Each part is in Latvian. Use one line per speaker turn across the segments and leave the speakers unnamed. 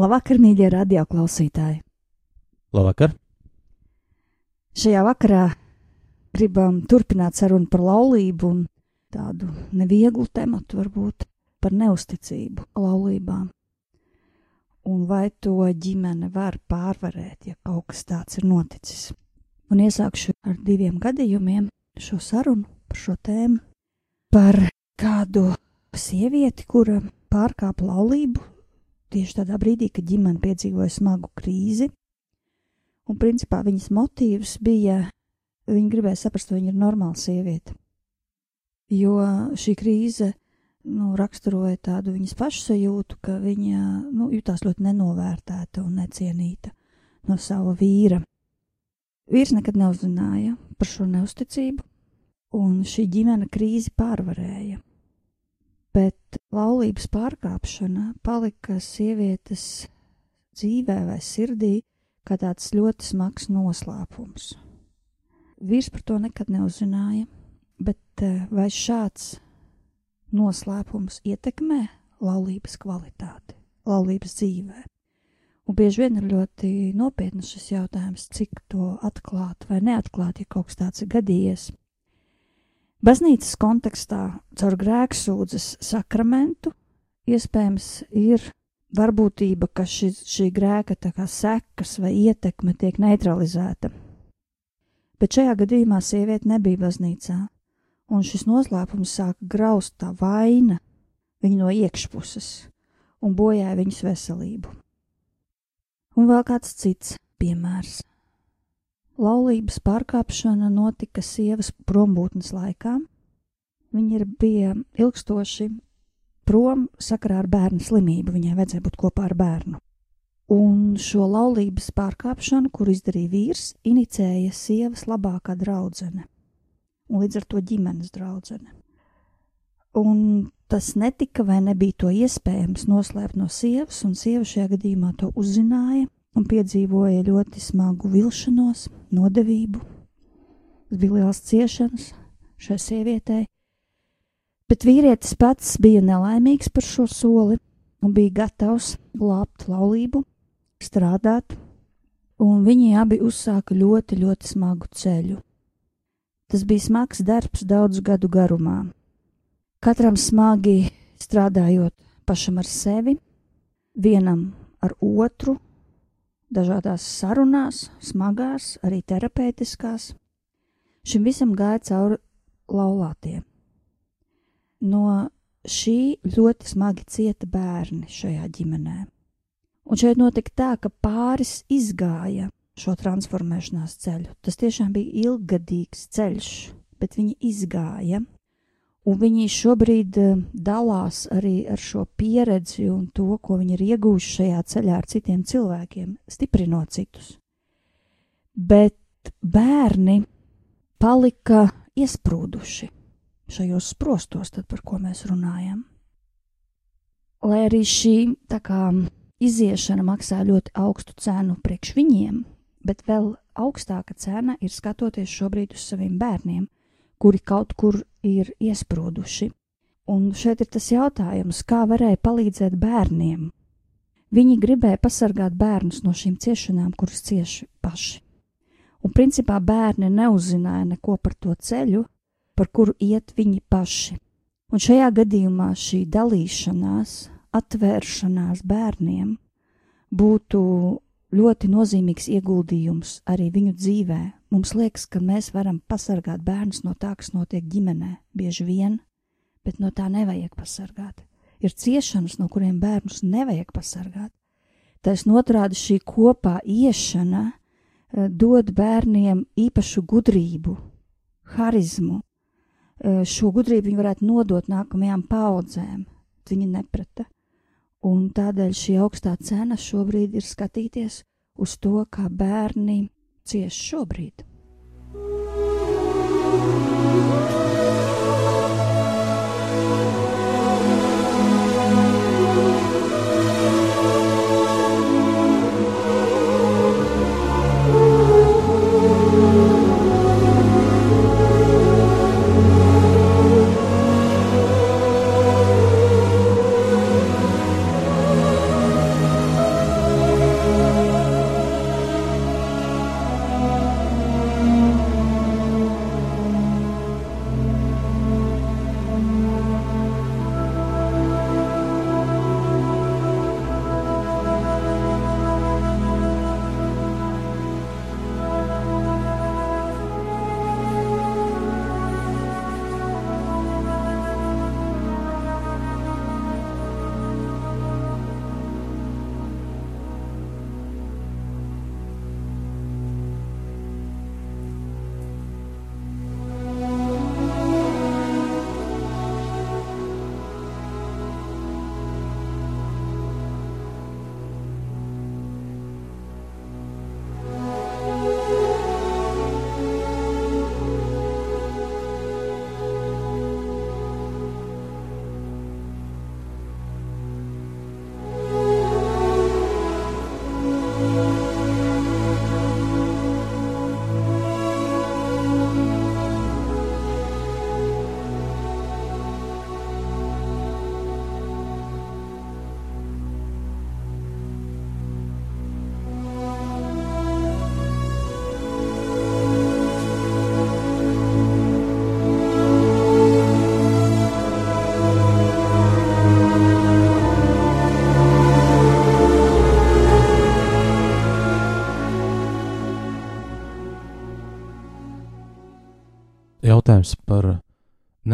Labvakar, mīļie radioklausītāji!
Labvakar!
Šajā vakarā gribam turpināt sarunu par laulību un tādu nevieglu tematu, varbūt par neusticību laulībām. Un vai to ģimene var pārvarēt, ja kaut kas tāds ir noticis? Un iesākšu ar diviem gadījumiem šo sarunu par šo tēmu. Par kādu sievieti, kura pārkāpa laulību tieši tādā brīdī, kad ģimene piedzīvoja smagu krīzi. Un principā viņas motīvs bija, viņa gribēja saprast, vai viņa ir normāla sieviete. Jo šī krīze nu, raksturoja tādu viņas pašsajūtu, ka viņa nu, jutās ļoti nenovērtēta un necienīta no sava vīra. Vīrs nekad neuzzināja par šo neusticību, un šī ģimene krīzi pārvarēja bet laulības pārkāpšana palika sievietes dzīvē vai sirdī kā tāds ļoti smags noslēpums. Vīrs par to nekad neuzzināja, bet eh, vai šāds noslēpums ietekmē laulības kvalitāti, laulības dzīvē? Un bieži vien ir ļoti nopietns šis jautājums, cik to atklāt vai neatklāt, ja kaut kas tāds ir gadījies. Baznīcas kontekstā caur grēksūdzes sakramentu iespējams ir varbūtība, ka šis, šī grēka sekas vai ietekme tiek neutralizēta. Bet šajā gadījumā sieviete nebija baznīcā, un šis noslēpums sāka graust tā vaina viņu no iekšpuses un bojāja viņas veselību. Un vēl kāds cits piemērs. Laulības pārkāpšana notika sievas prombūtnes laikā. Viņa bija ilgstoši prom sakarā ar bērnu slimību. Viņai vajadzēja būt kopā ar bērnu. Un šo laulības pārkāpšanu, kur izdarīja vīrs, inicēja sievas labākā draudzene, un līdz ar to ģimenes draudzene. Un tas netika vai nebija to iespējams noslēpt no sievas, un sieva šajā gadījumā to uzzināja un piedzīvoja ļoti smagu vilšanos, nodevību. Tas bija liels ciešanas šai sievietei, bet vīrietis pats bija nelaimīgs par šo soli un bija gatavs glābt laulību, strādāt, un viņi abi uzsāka ļoti, ļoti smagu ceļu. Tas bija smags darbs daudzu gadu garumā. Katram smagi strādājot pašam ar sevi, vienam ar otru, dažādās sarunās, smagās, arī terapeitiskās. Šim visam gāja cauri laulātiem. No šī ļoti smagi cieta bērni šajā ģimenē. Un šeit notika tā, ka pāris izgāja šo transformēšanās ceļu. Tas tiešām bija ilggadīgs ceļš, bet viņi izgāja un viņi šobrīd eh, dalās arī ar šo pieredzi un to, ko viņi ir ieguvuši šajā ceļā ar citiem cilvēkiem, stiprinot citus. Bet bērni palika iesprūduši šajos sprostos, tad, par ko mēs runājam. Lai arī šī kā, iziešana maksā ļoti augstu cenu priekš viņiem, bet vēl augstāka cena ir skatoties šobrīd uz saviem bērniem, kuri kaut kur ir iesprūduši. Un šeit ir tas jautājums, kā varēja palīdzēt bērniem. Viņi gribēja pasargāt bērnus no šīm ciešanām, kuras cieši paši. Un principā bērni neuzzināja neko par to ceļu, par kuru iet viņi paši. Un šajā gadījumā šī dalīšanās, atvēršanās bērniem būtu ļoti nozīmīgs ieguldījums arī viņu dzīvē. Mums liekas, ka mēs varam pasargāt bērnus no tā, kas notiek ģimenē, bieži vien, bet no tā nevajag pasargāt. Ir ciešanas, no kuriem bērnus nevajag pasargāt. Taisn otrādi šī kopā iešana eh, dod bērniem īpašu gudrību, harizmu, šo gudrību viņi varētu nodot nākamajām paudzēm. Viņi neprata. Un tādēļ šī augstā cena šobrīd ir skatīties uz to, kā bērni cieš šobrīd.
jautājums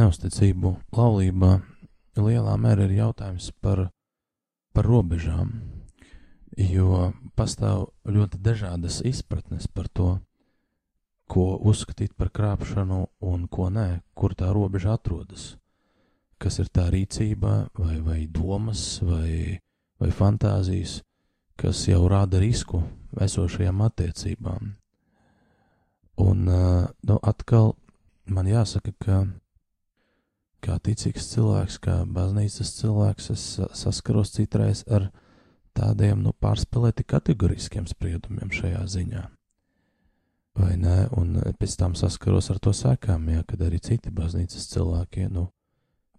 neusticību laulībā lielā mērā ir jautājums par, par robežām, jo pastāv ļoti dažādas izpratnes par to, ko uzskatīt par krāpšanu un ko nē, kur tā robeža atrodas. Kas ir tā rīcība, vai, vai domas, vai, vai fantāzijas, kas jau rāda risku esošajām attiecībām. Un nu, atkal man jāsaka, ka kā ticīgs cilvēks, kā baznīcas cilvēks, es saskaros citreiz ar tādiem nu, pārspēlēti kategoriskiem spriedumiem šajā ziņā. Vai ne? Un pēc tam saskaros ar to sekām, ja, kad arī citi baznīcas cilvēki nu,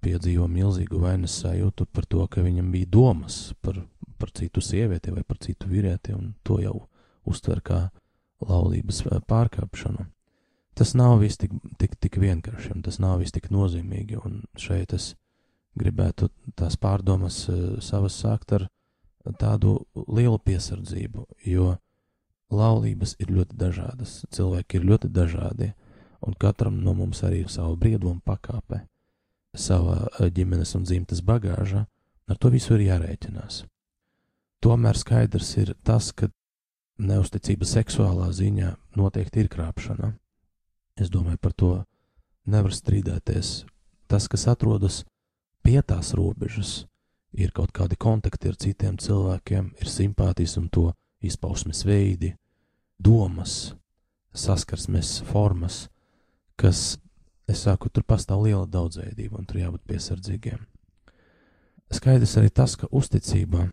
piedzīvo milzīgu vainas sajūtu par to, ka viņam bija domas par, par citu sievieti vai par citu vīrieti, un to jau uztver kā laulības pārkāpšanu tas nav viss tik, tik, tik vienkārši, un tas nav viss tik nozīmīgi. Un šeit es gribētu tās pārdomas uh, savas sākt ar tādu lielu piesardzību, jo laulības ir ļoti dažādas, cilvēki ir ļoti dažādi, un katram no mums arī ir sava brieduma pakāpe, sava uh, ģimenes un dzimtes bagāža, ar to visu ir jārēķinās. Tomēr skaidrs ir tas, ka neusticība seksuālā ziņā noteikti ir krāpšana Es domāju, par to nevar strīdēties. Tas, kas atrodas pie tās robežas, ir kaut kādi kontakti ar citiem cilvēkiem, ir simpātijas un to izpausmes veidi, domas, saskarsmes formas, kas, es saku, tur pastāv liela daudzveidība un tur jābūt piesardzīgiem. Skaidrs arī tas, ka uzticība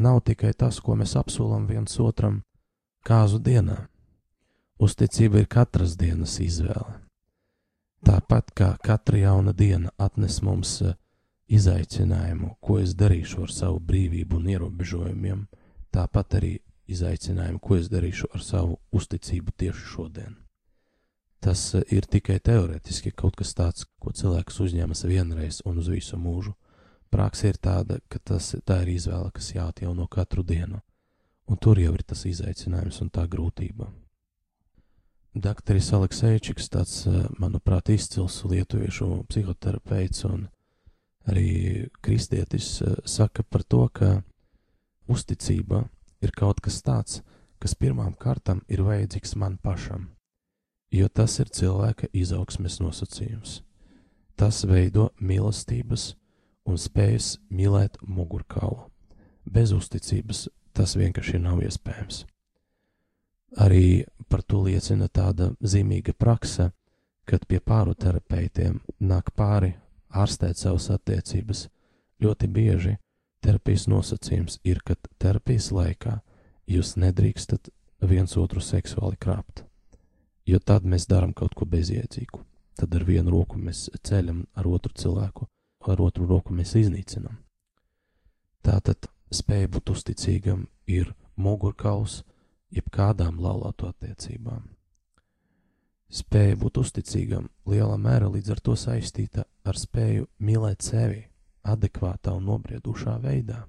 nav tikai tas, ko mēs apsolam viens otram kāzu dienā. Uzticība ir katras dienas izvēle. Tāpat kā katra jauna diena atnes mums eh, izaicinājumu, ko es darīšu ar savu brīvību un ierobežojumiem, tāpat arī izaicinājumu, ko es darīšu ar savu uzticību tieši šodien. Tas eh, ir tikai teorētiski kaut kas tāds, ko cilvēks uzņemas vienreiz un uz visu mūžu. Praksa ir tāda, ka tas, tā ir izvēle, kas jāatjauno katru dienu, un tur jau ir tas izaicinājums un tā grūtība. Dakteris Aleksēčiks, tāds, eh, manuprāt, izcils lietuviešu psihoterapeits un arī kristietis, eh, saka par to, ka uzticība ir kaut kas tāds, kas pirmām kārtām ir vajadzīgs man pašam, jo tas ir cilvēka izaugsmes nosacījums. tas veido mīlestības un spējas mīlēt mugurkaulu. Bez uzticības tas vienkārši nav iespējams. Arī par to liecina tāda zīmīga prakse, kad pie pāru terapeitiem nāk pāri ārstēt savas attiecības. Ļoti bieži terapijas nosacījums ir, ka terapijas laikā jūs nedrīkstat viens otru seksuāli krāpt, jo tad mēs darām kaut ko bezjēdzīgu. Tad ar vienu roku mēs ceļam, ar otru cilvēku, ar otru roku mēs iznīcinām. Tātad spēja būt uzticīgam ir mugurkauls jebkādām laulāto attiecībām. Spēja būt uzticīgam lielā mērā līdz ar to saistīta ar spēju mīlēt sevi adekvātā un nobriedušā veidā.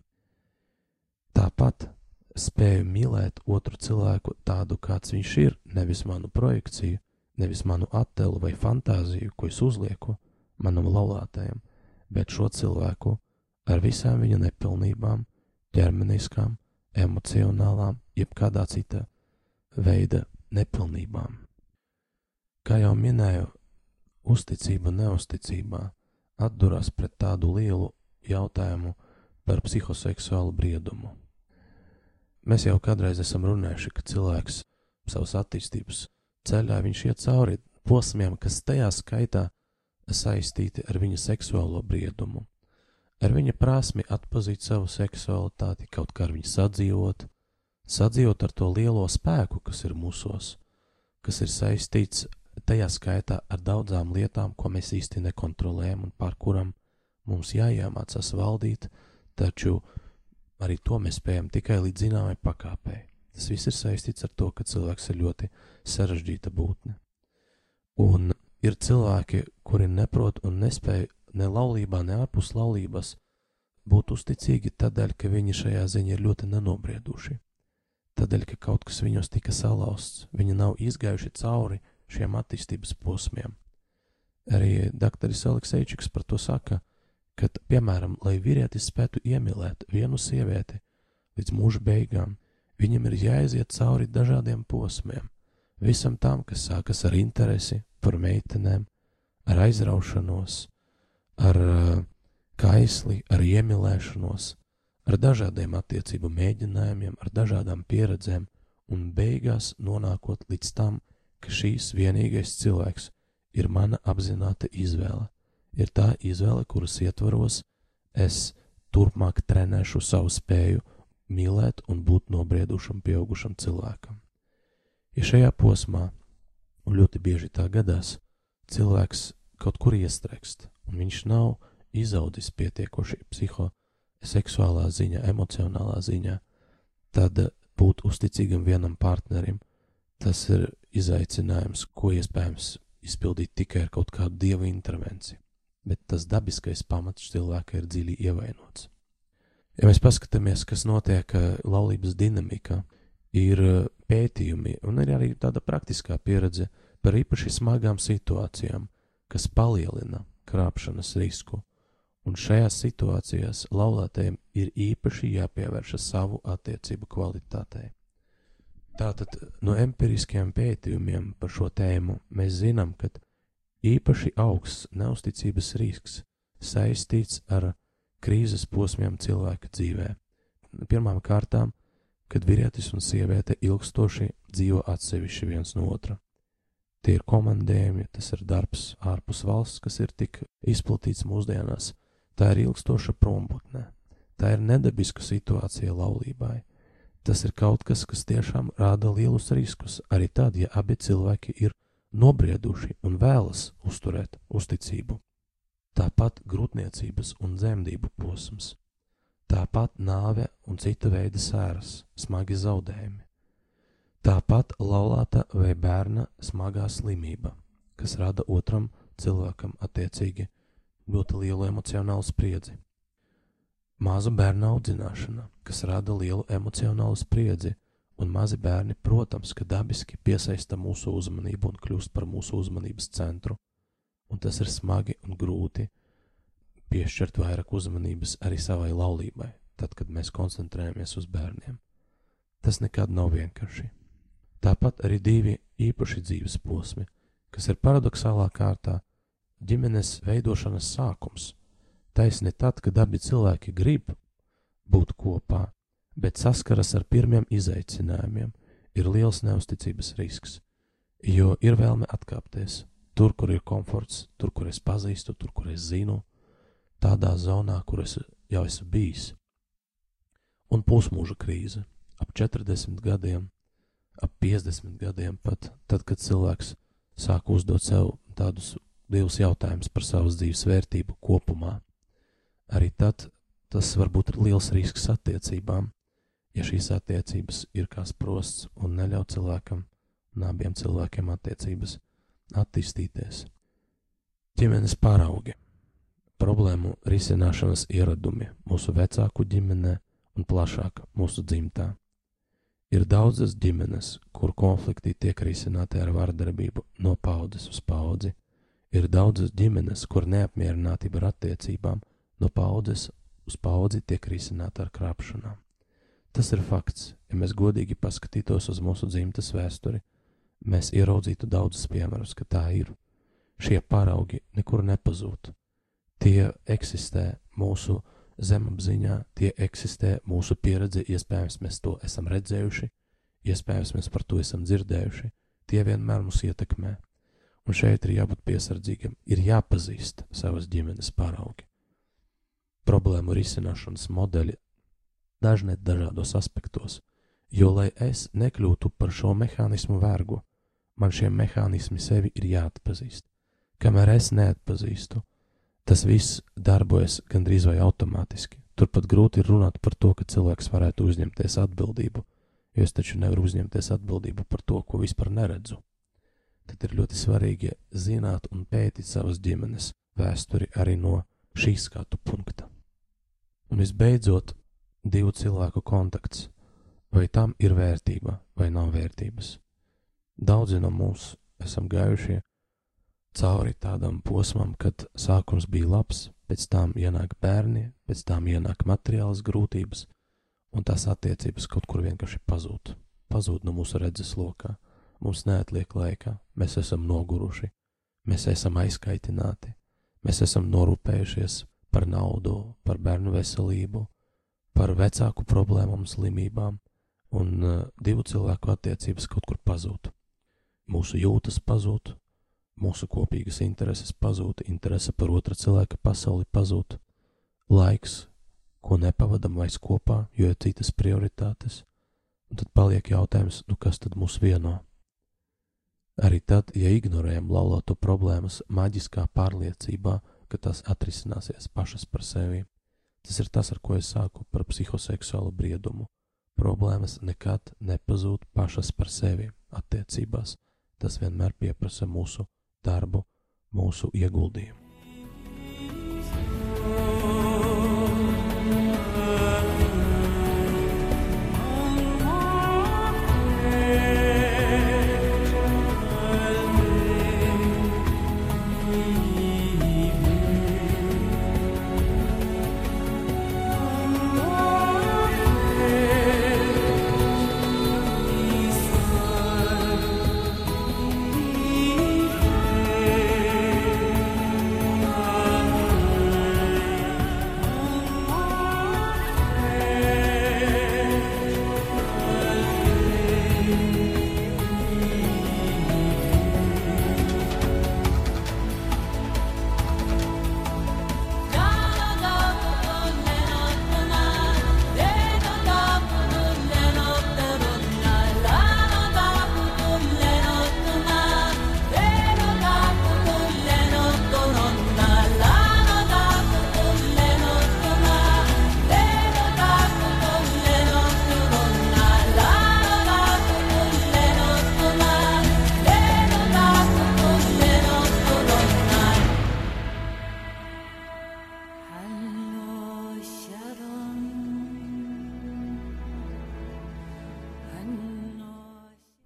Tāpat spēju mīlēt otru cilvēku tādu, kāds viņš ir, nevis manu projekciju, nevis manu attēlu vai fantāziju, ko es uzlieku manam laulātajam, bet šo cilvēku ar visām viņa nepilnībām, ķermeniskām, emocionālām, jebkādā cita veida nepilnībām. Kā jau minēju, uzticība neusticībā atduras pret tādu lielu jautājumu par psihoseksuālu briedumu. Mēs jau kādreiz esam runājuši, ka cilvēks savas attīstības ceļā viņš iet cauri posmiem, kas tajā skaitā saistīti ar viņa seksuālo briedumu ar viņa prasmi atpazīt savu seksualitāti, kaut kā ar viņu sadzīvot, sadzīvot ar to lielo spēku, kas ir mūsos, kas ir saistīts tajā skaitā ar daudzām lietām, ko mēs īsti nekontrolējam un pār kuram mums jāiemācās valdīt, taču arī to mēs spējam tikai līdz zināmai pakāpei. Tas viss ir saistīts ar to, ka cilvēks ir ļoti sarežģīta būtne. Un ir cilvēki, kuri neprot un nespēj ne laulībā, ne ārpus laulības būt uzticīgi tādēļ, ka viņi šajā ziņā ir ļoti nenobrieduši. Tādēļ, ka kaut kas viņos tika salauzts, viņi nav izgājuši cauri šiem attīstības posmiem. Arī dr. Alekseičiks par to saka, ka, piemēram, lai vīrietis spētu iemīlēt vienu sievieti līdz mūža beigām, viņam ir jāiziet cauri dažādiem posmiem, visam tam, kas sākas ar interesi par meitenēm, ar aizraušanos, ar uh, kaisli, ar iemīlēšanos, ar dažādiem attiecību mēģinājumiem, ar dažādām pieredzēm, un beigās nonākot līdz tam, ka šīs vienīgais cilvēks ir mana apzināta izvēle. Ir tā izvēle, kuras ietvaros es turpmāk trenēšu savu spēju mīlēt un būt nobriedušam, pieaugušam cilvēkam. Ja šajā posmā, un ļoti bieži tā gadās, cilvēks kaut kur iestrēgst, un viņš nav izaudzis pietiekoši psihoseksuālā ziņā, emocionālā ziņā, tad būt uzticīgam vienam partnerim, tas ir izaicinājums, ko iespējams izpildīt tikai ar kaut kādu dieva intervenciju, bet tas dabiskais pamats cilvēka ir dziļi ievainots. Ja mēs paskatāmies, kas notiek eh, laulības dinamikā, ir eh, pētījumi un ir arī tāda praktiskā pieredze par īpaši smagām situācijām, kas palielina krāpšanas risku, un šajās situācijās laulātajiem ir īpaši jāpievēršas savu attiecību kvalitātei. Tātad no empiriskiem pētījumiem par šo tēmu mēs zinām, ka īpaši augsts neusticības risks saistīts ar krīzes posmiem cilvēka dzīvē. Pirmām kārtām, kad vīrietis un sieviete ilgstoši dzīvo atsevišķi viens no otra. Tie ir komandējumi, tas ir darbs ārpus valsts, kas ir tik izplatīts mūsdienās. Tā ir ilgstoša prombutne. Tā ir nedabiska situācija laulībai. Tas ir kaut kas, kas tiešām rada lielus riskus, arī tad, ja abi cilvēki ir nobrieduši un vēlas uzturēt uzticību. Tāpat grūtniecības un dzemdību posms, tāpat nāve un cita veida sēras, smagi zaudējumi. Tāpat laulāta vai bērna smagā slimība, kas rada otram cilvēkam attiecīgi ļoti lielu emocionālu spriedzi. Mazu bērnu audzināšana, kas rada lielu emocionālu spriedzi, un mazi bērni, protams, ka dabiski piesaista mūsu uzmanību un kļūst par mūsu uzmanības centru, un tas ir smagi un grūti piešķirt vairāk uzmanības arī savai laulībai, tad, kad mēs koncentrējamies uz bērniem. Tas nekad nav vienkārši. Tāpat arī divi īpaši dzīves posmi, kas ir paradoxālā kārtā ģimenes veidošanas sākums. Taisni tad, kad abi cilvēki grib būt kopā, bet saskaras ar pirmiem izaicinājumiem, ir liels neusticības risks, jo ir vēlme atkāpties tur, kur ir komforts, tur, kur es pazīstu, tur, kur es zinu, tādā zonā, kur es jau esmu bijis. Un pusmūža krīze ap 40 gadiem, ap 50 gadiem pat, tad, kad cilvēks sāk uzdot sev tādus divus jautājumus par savas dzīves vērtību kopumā. Arī tad tas var būt liels risks attiecībām, ja šīs attiecības ir kā sprosts un neļauj cilvēkam un abiem cilvēkiem attiecības attīstīties. Ģimenes paraugi, problēmu risināšanas ieradumi mūsu vecāku ģimenē un plašāk mūsu dzimtā. Ir daudzas ģimenes, kur konflikti tiek risināti ar vardarbību no paudzes uz paudzi. Ir daudzas ģimenes, kur neapmierinātība ar attiecībām no paudzes uz paudzi tiek risināta ar krāpšanām. Tas ir fakts, ja mēs godīgi paskatītos uz mūsu dzimtas vēsturi, mēs ieraudzītu daudzus piemērus, ka tā ir. Šie paraugi nekur nepazūd. Tie eksistē mūsu zemapziņā, tie eksistē mūsu pieredze, iespējams, mēs to esam redzējuši, iespējams, mēs par to esam dzirdējuši, tie vienmēr mūs ietekmē. Un šeit ir jābūt piesardzīgam, ir jāpazīst savas ģimenes paraugi. Problēmu risināšanas modeļi dažne dažādos aspektos, jo, lai es nekļūtu par šo mehānismu vergu, man šie mehānismi sevi ir jāatpazīst. Kamēr es neatpazīstu, tas viss darbojas gandrīz vai automātiski. Turpat grūti ir runāt par to, ka cilvēks varētu uzņemties atbildību, jo es taču nevaru uzņemties atbildību par to, ko vispār neredzu. Tad ir ļoti svarīgi zināt un pētīt savas ģimenes vēsturi arī no šī skatu punkta. Un visbeidzot, divu cilvēku kontakts. Vai tam ir vērtība vai nav vērtības? Daudzi no mums esam gājušie cauri tādam posmam, kad sākums bija labs, pēc tam ienāk bērni, pēc tam ienāk materiālas grūtības, un tās attiecības kaut kur vienkārši pazūd. Pazūd no mūsu redzes lokā. Mums neatliek laika, mēs esam noguruši, mēs esam aizkaitināti, mēs esam norūpējušies par naudu, par bērnu veselību, par vecāku problēmām, slimībām, un uh, divu cilvēku attiecības kaut kur pazūd. Mūsu jūtas pazūd, mūsu kopīgas intereses pazūd, interese par otra cilvēka pasauli pazūd, laiks, ko nepavadam vairs kopā, jo ir citas prioritātes, un tad paliek jautājums, nu kas tad mūs vieno? Arī tad, ja ignorējam laulāto problēmas maģiskā pārliecībā, ka tās atrisināsies pašas par sevi, Tas ir tas, ar ko es sāku par psihoseksuālu briedumu. Problēmas nekad nepazūd pašas par sevi attiecībās. Tas vienmēr pieprasa mūsu darbu, mūsu ieguldījumu.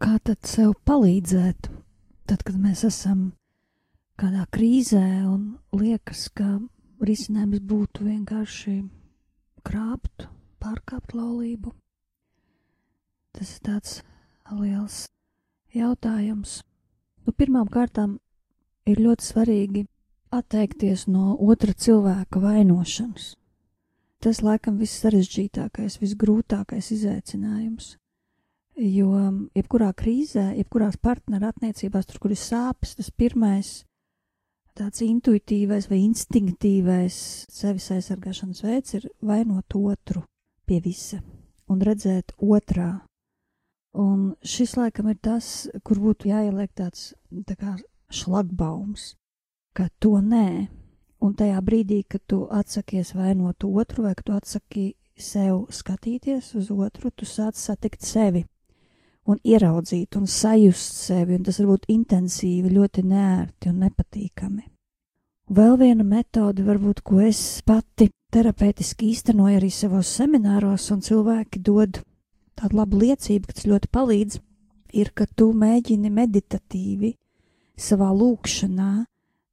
Tad sev palīdzēt, tad, kad mēs esam kādā krīzē un liekas, ka risinājums būtu vienkārši krāpt, pārkāpt laulību. Tas ir tāds liels jautājums. Nu, pirmām kārtām ir ļoti svarīgi atteikties no otra cilvēka vainošanas. Tas laikam viss sarežģītākais, visgrūtākais izaicinājums. Jo jebkurā krīzē, jebkurās partneru attiecībās, tur, kur ir sāpes, tas pirmais tāds intuitīvais vai instinktīvais sevis aizsargāšanas veids ir vainot otru pie visa un redzēt otrā. Un šis laikam ir tas, kur būtu jāieliek tāds tā kā šlagbaums, ka to nē. Un tajā brīdī, kad tu atsakies vainot otru, vai tu atsaki sev skatīties uz otru, tu sāc satikt sevi un ieraudzīt un sajust sevi, un tas var būt intensīvi, ļoti nērti un nepatīkami. Vēl viena metode, varbūt, ko es pati terapeitiski īstenoju arī savos semināros, un cilvēki dod tādu labu liecību, ka tas ļoti palīdz, ir, ka tu mēģini meditatīvi savā lūkšanā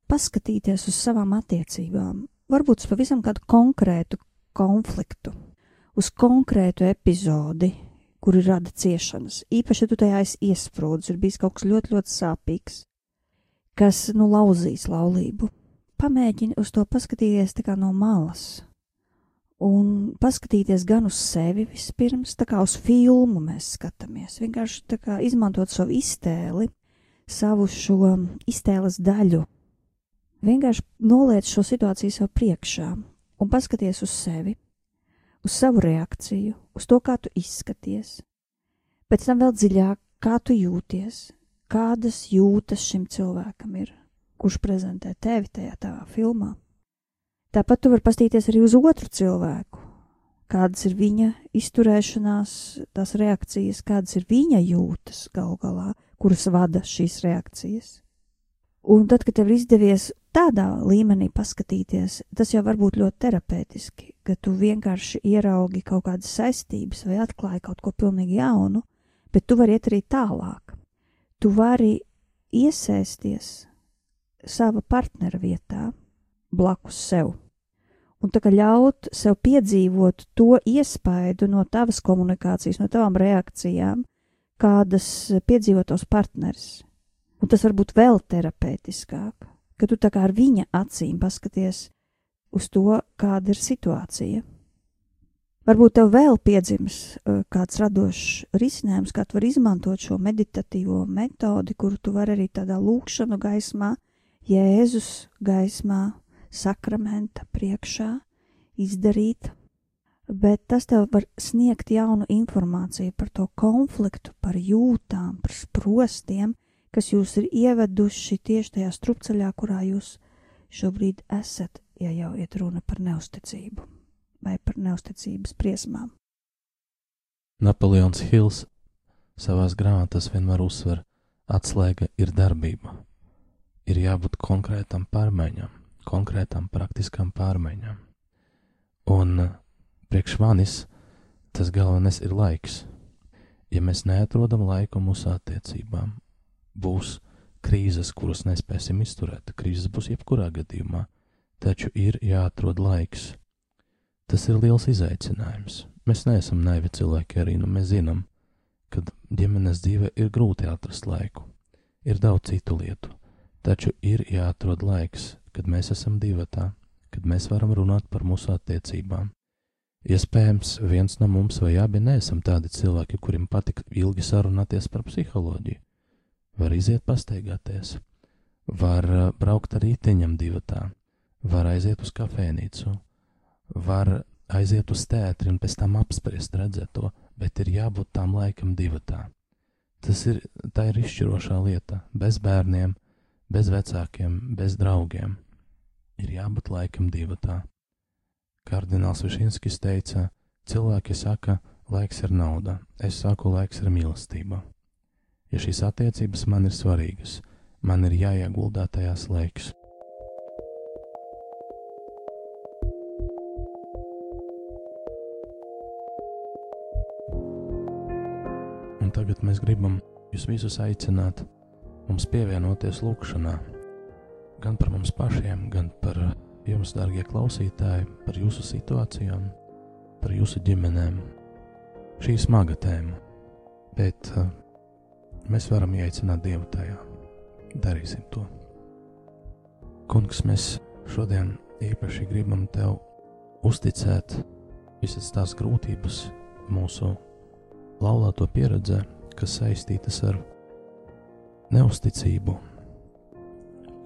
paskatīties uz savām attiecībām, varbūt uz pavisam kādu konkrētu konfliktu, uz konkrētu epizodi, kuri rada ciešanas. Īpaši, ja tu tajā esi iesprūdis, ir bijis kaut kas ļoti, ļoti sāpīgs, kas, nu, lauzīs laulību. Pamēģini uz to paskatīties tā kā no malas. Un paskatīties gan uz sevi vispirms, tā kā uz filmu mēs skatāmies. Vienkārši tā kā izmantot savu iztēli, savu šo iztēles daļu. Vienkārši noliec šo situāciju sev priekšā un paskaties uz sevi, uz savu reakciju, uz to, kā tu izskaties. Pēc tam vēl dziļāk, kā tu jūties, kādas jūtas šim cilvēkam ir, kurš prezentē tevi tajā tavā filmā. Tāpat tu vari paskatīties arī uz otru cilvēku, kādas ir viņa izturēšanās, tās reakcijas, kādas ir viņa jūtas gal galā, kuras vada šīs reakcijas. Un tad, kad tev ir izdevies tādā līmenī paskatīties, tas jau var būt ļoti terapeitiski, ka tu vienkārši ieraugi kaut kādas saistības vai atklāji kaut ko pilnīgi jaunu, bet tu vari iet arī tālāk. Tu vari iesaisties sava partnera vietā, blakus sev. Un tā kā ļaut sev piedzīvot to iespaidu no tavas komunikācijas, no tavām reakcijām, kādas piedzīvotos partneris. Tas var būt vēl terapeitiskāk, ka tu tā kā ar viņa acīm paskaties uz to, kāda ir situācija. Varbūt tev vēl piedzims uh, kāds radošs risinājums, kā tu vari izmantot šo meditatīvo metodi, kuru tu vari arī tādā lūkšanu gaismā, Jēzus gaismā, sakramenta priekšā izdarīt bet tas tev var sniegt jaunu informāciju par to konfliktu, par jūtām, par sprostiem, kas jūs ir ieveduši tieši tajā strupceļā, kurā jūs šobrīd esat, ja jau iet runa par neusticību vai par neusticības briesmām.
Napoleons Hills savās grāmatās vienmēr uzsver, atslēga ir darbība. Ir jābūt konkrētam pārmaiņām, konkrētām praktiskām pārmaiņām. Un Priekš manis tas galvenais ir laiks. Ja mēs neatrodam laiku mūsu attiecībām, būs krīzes, kuras nespēsim izturēt. Krīzes būs jebkurā gadījumā, taču ir jāatrod laiks. Tas ir liels izaicinājums. Mēs neesam naivi cilvēki arī, nu mēs zinām, ka ģimenes dzīve ir grūti atrast laiku. Ir daudz citu lietu, taču ir jāatrod laiks, kad mēs esam divatā, kad mēs varam runāt par mūsu attiecībām, Iespējams, viens no mums vai abi neesam tādi cilvēki, kuriem patīk ilgi sarunāties par psiholoģiju. Var iziet pastaigāties, var uh, braukt ar rīteņam divatā, var aiziet uz kafejnīcu, var aiziet uz teātri un pēc tam apspriest redzēto, bet ir jābūt tam laikam divatā. Tas ir, tā ir izšķirošā lieta. Bez bērniem, bez vecākiem, bez draugiem. Ir jābūt laikam divatā. Kardināls Višinskis teica, cilvēki saka, laiks ir nauda, es saku, laiks ir mīlestība. Ja šīs attiecības man ir svarīgas, man ir jāieguldā tajās laiks. Un tagad mēs gribam jūs visus aicināt mums pievienoties lūkšanā, gan par mums pašiem, gan par jums, darbie klausītāji, par jūsu situācijām, par jūsu ģimenēm. Šī ir smaga tēma, bet uh, mēs varam ieteicināt Dievu tajā. Darīsim to. Kungs, mēs šodien īpaši gribam Tev uzticēt visas tās grūtības mūsu laulāto pieredzē, kas saistītas ar neusticību,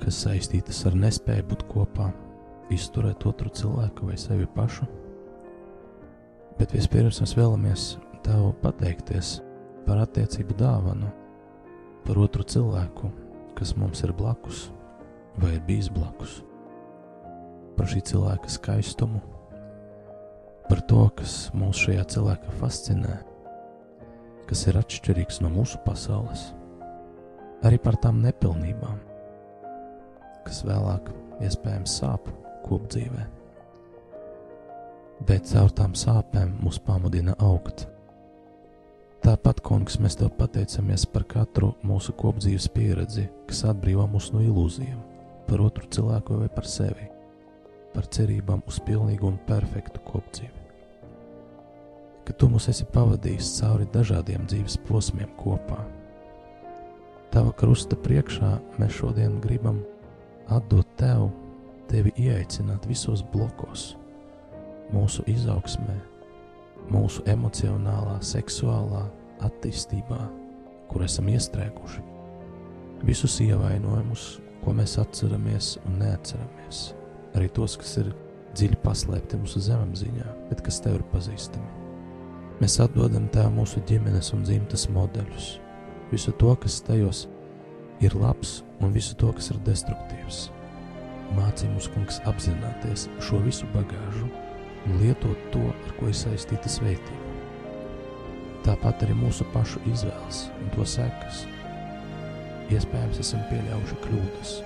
kas saistītas ar nespēju būt kopā, izturēt otru cilvēku vai sevi pašu. Bet vispirms mēs vēlamies Tev pateikties par attiecību dāvanu, par otru cilvēku, kas mums ir blakus vai ir bijis blakus, par šī cilvēka skaistumu, par to, kas mūs šajā cilvēkā fascinē, kas ir atšķirīgs no mūsu pasaules, arī par tām nepilnībām, kas vēlāk iespējams sāp kopdzīvē. Bet caur tām sāpēm mūs pamudina augt. Tāpat, kungs, mēs tev pateicamies par katru mūsu kopdzīves pieredzi, kas atbrīvo mūs no ilūzijām, par otru cilvēku vai par sevi, par cerībām uz pilnīgu un perfektu kopdzīvi ka tu mūs esi pavadījis cauri dažādiem dzīves posmiem kopā. Tava krusta priekšā mēs šodien gribam atdot tev, tevi ieaicināt visos blokos, mūsu izaugsmē, mūsu emocionālā, seksuālā attīstībā, kur esam iestrēguši. Visus ievainojumus, ko mēs atceramies un neatceramies, arī tos, kas ir dziļi paslēpti mūsu zemapziņā, bet kas tev ir pazīstami. Mēs atdodam Tev mūsu ģimenes un dzimtas modeļus, visu to, kas tajos ir labs, un visu to, kas ir destruktīvs. Mācī mums, kungs, apzināties šo visu bagāžu un lietot to, ar ko ir saistīta svētība. Tāpat arī mūsu pašu izvēles un to sekas. Iespējams, esam pieļāvuši kļūdas.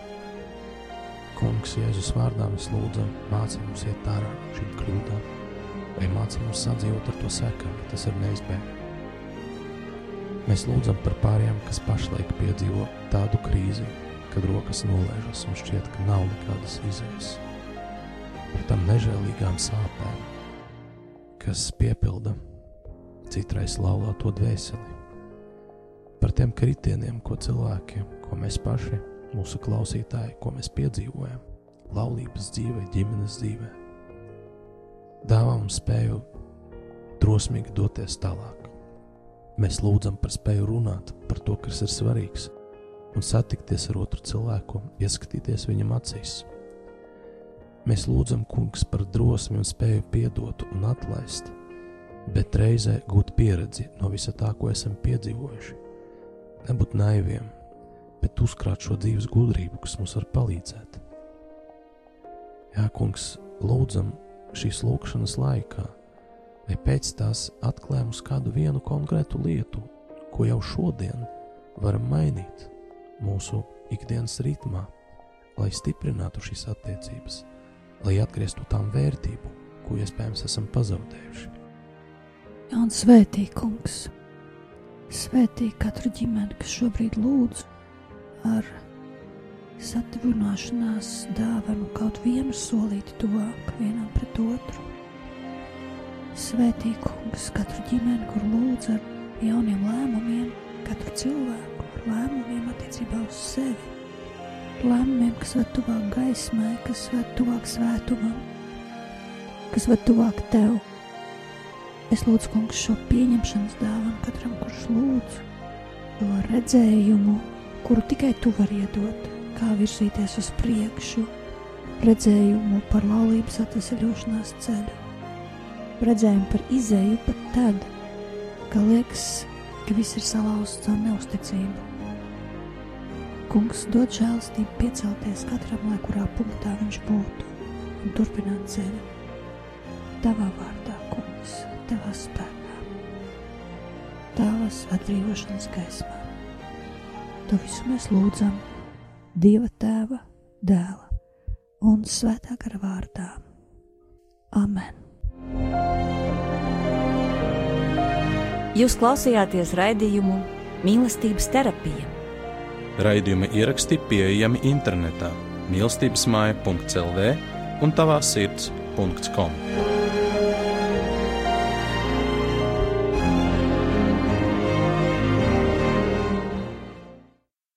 Kungs, Jēzus vārdā mēs lūdzam, mācī mums iet ārā šīm kļūdām vai mācī mums sadzīvot ar to sekām, ja tas ir neizbēgami. Mēs lūdzam par pāriem, kas pašlaik piedzīvo tādu krīzi, kad rokas nolaižas un šķiet, ka nav nekādas izējas. Par tām nežēlīgām sāpēm, kas piepilda citreiz laulāto dvēseli. Par tiem kritieniem, ko cilvēki, ko mēs paši, mūsu klausītāji, ko mēs piedzīvojam, laulības dzīvē, ģimenes dzīvē dāvā mums spēju drosmīgi doties tālāk. Mēs lūdzam par spēju runāt par to, kas ir svarīgs, un satikties ar otru cilvēku, ieskatīties viņam acīs. Mēs lūdzam, Kungs, par drosmi un spēju piedot un atlaist, bet reizē gūt pieredzi no visa tā, ko esam piedzīvojuši. Nebūt naiviem, bet uzkrāt šo dzīves gudrību, kas mums var palīdzēt. Jā, Kungs, lūdzam, šīs lūkšanas laikā, vai pēc tās atklāj mums kādu vienu konkrētu lietu, ko jau šodien varam mainīt mūsu ikdienas ritmā, lai stiprinātu šīs attiecības, lai atgrieztu tām vērtību, ko iespējams esam pazaudējuši.
Un svētī, kungs, svētī katru ģimeni, kas šobrīd lūdz ar satuvināšanās dāvanu kaut vienu solīti tuvāk vienam pret otru. Svētī kungs katru ģimeni, kur lūdz ar jauniem lēmumiem, katru cilvēku ar lēmumiem attiecībā uz sevi. Lēmumiem, kas ved tuvāk gaismai, kas ved tuvāk svētumam, kas ved tuvāk tev. Es lūdzu, kungs, šo pieņemšanas dāvanu katram, kurš lūdz, to redzējumu, kuru tikai tu vari iedot kā virzīties uz priekšu, redzējumu par laulības atvesaļošanās ceļu, redzējumu par izēju pat tad, kad liekas, ka viss ir salauzts caur neusticību. Kungs dod žēlstību piecelties katram, lai kurā punktā viņš būtu un turpināt ceļu. Tavā vārdā, tavā spēkā, tavas atbrīvošanas gaismā. To visu mēs lūdzam Dieva tēva, dēla un svētā gara vārdā. Amen!
Jūs klausījāties raidījumu Mīlestības terapija.
Raidījuma ieraksti pieejami internetā mīlestības māja.clv un tavā sirds.com.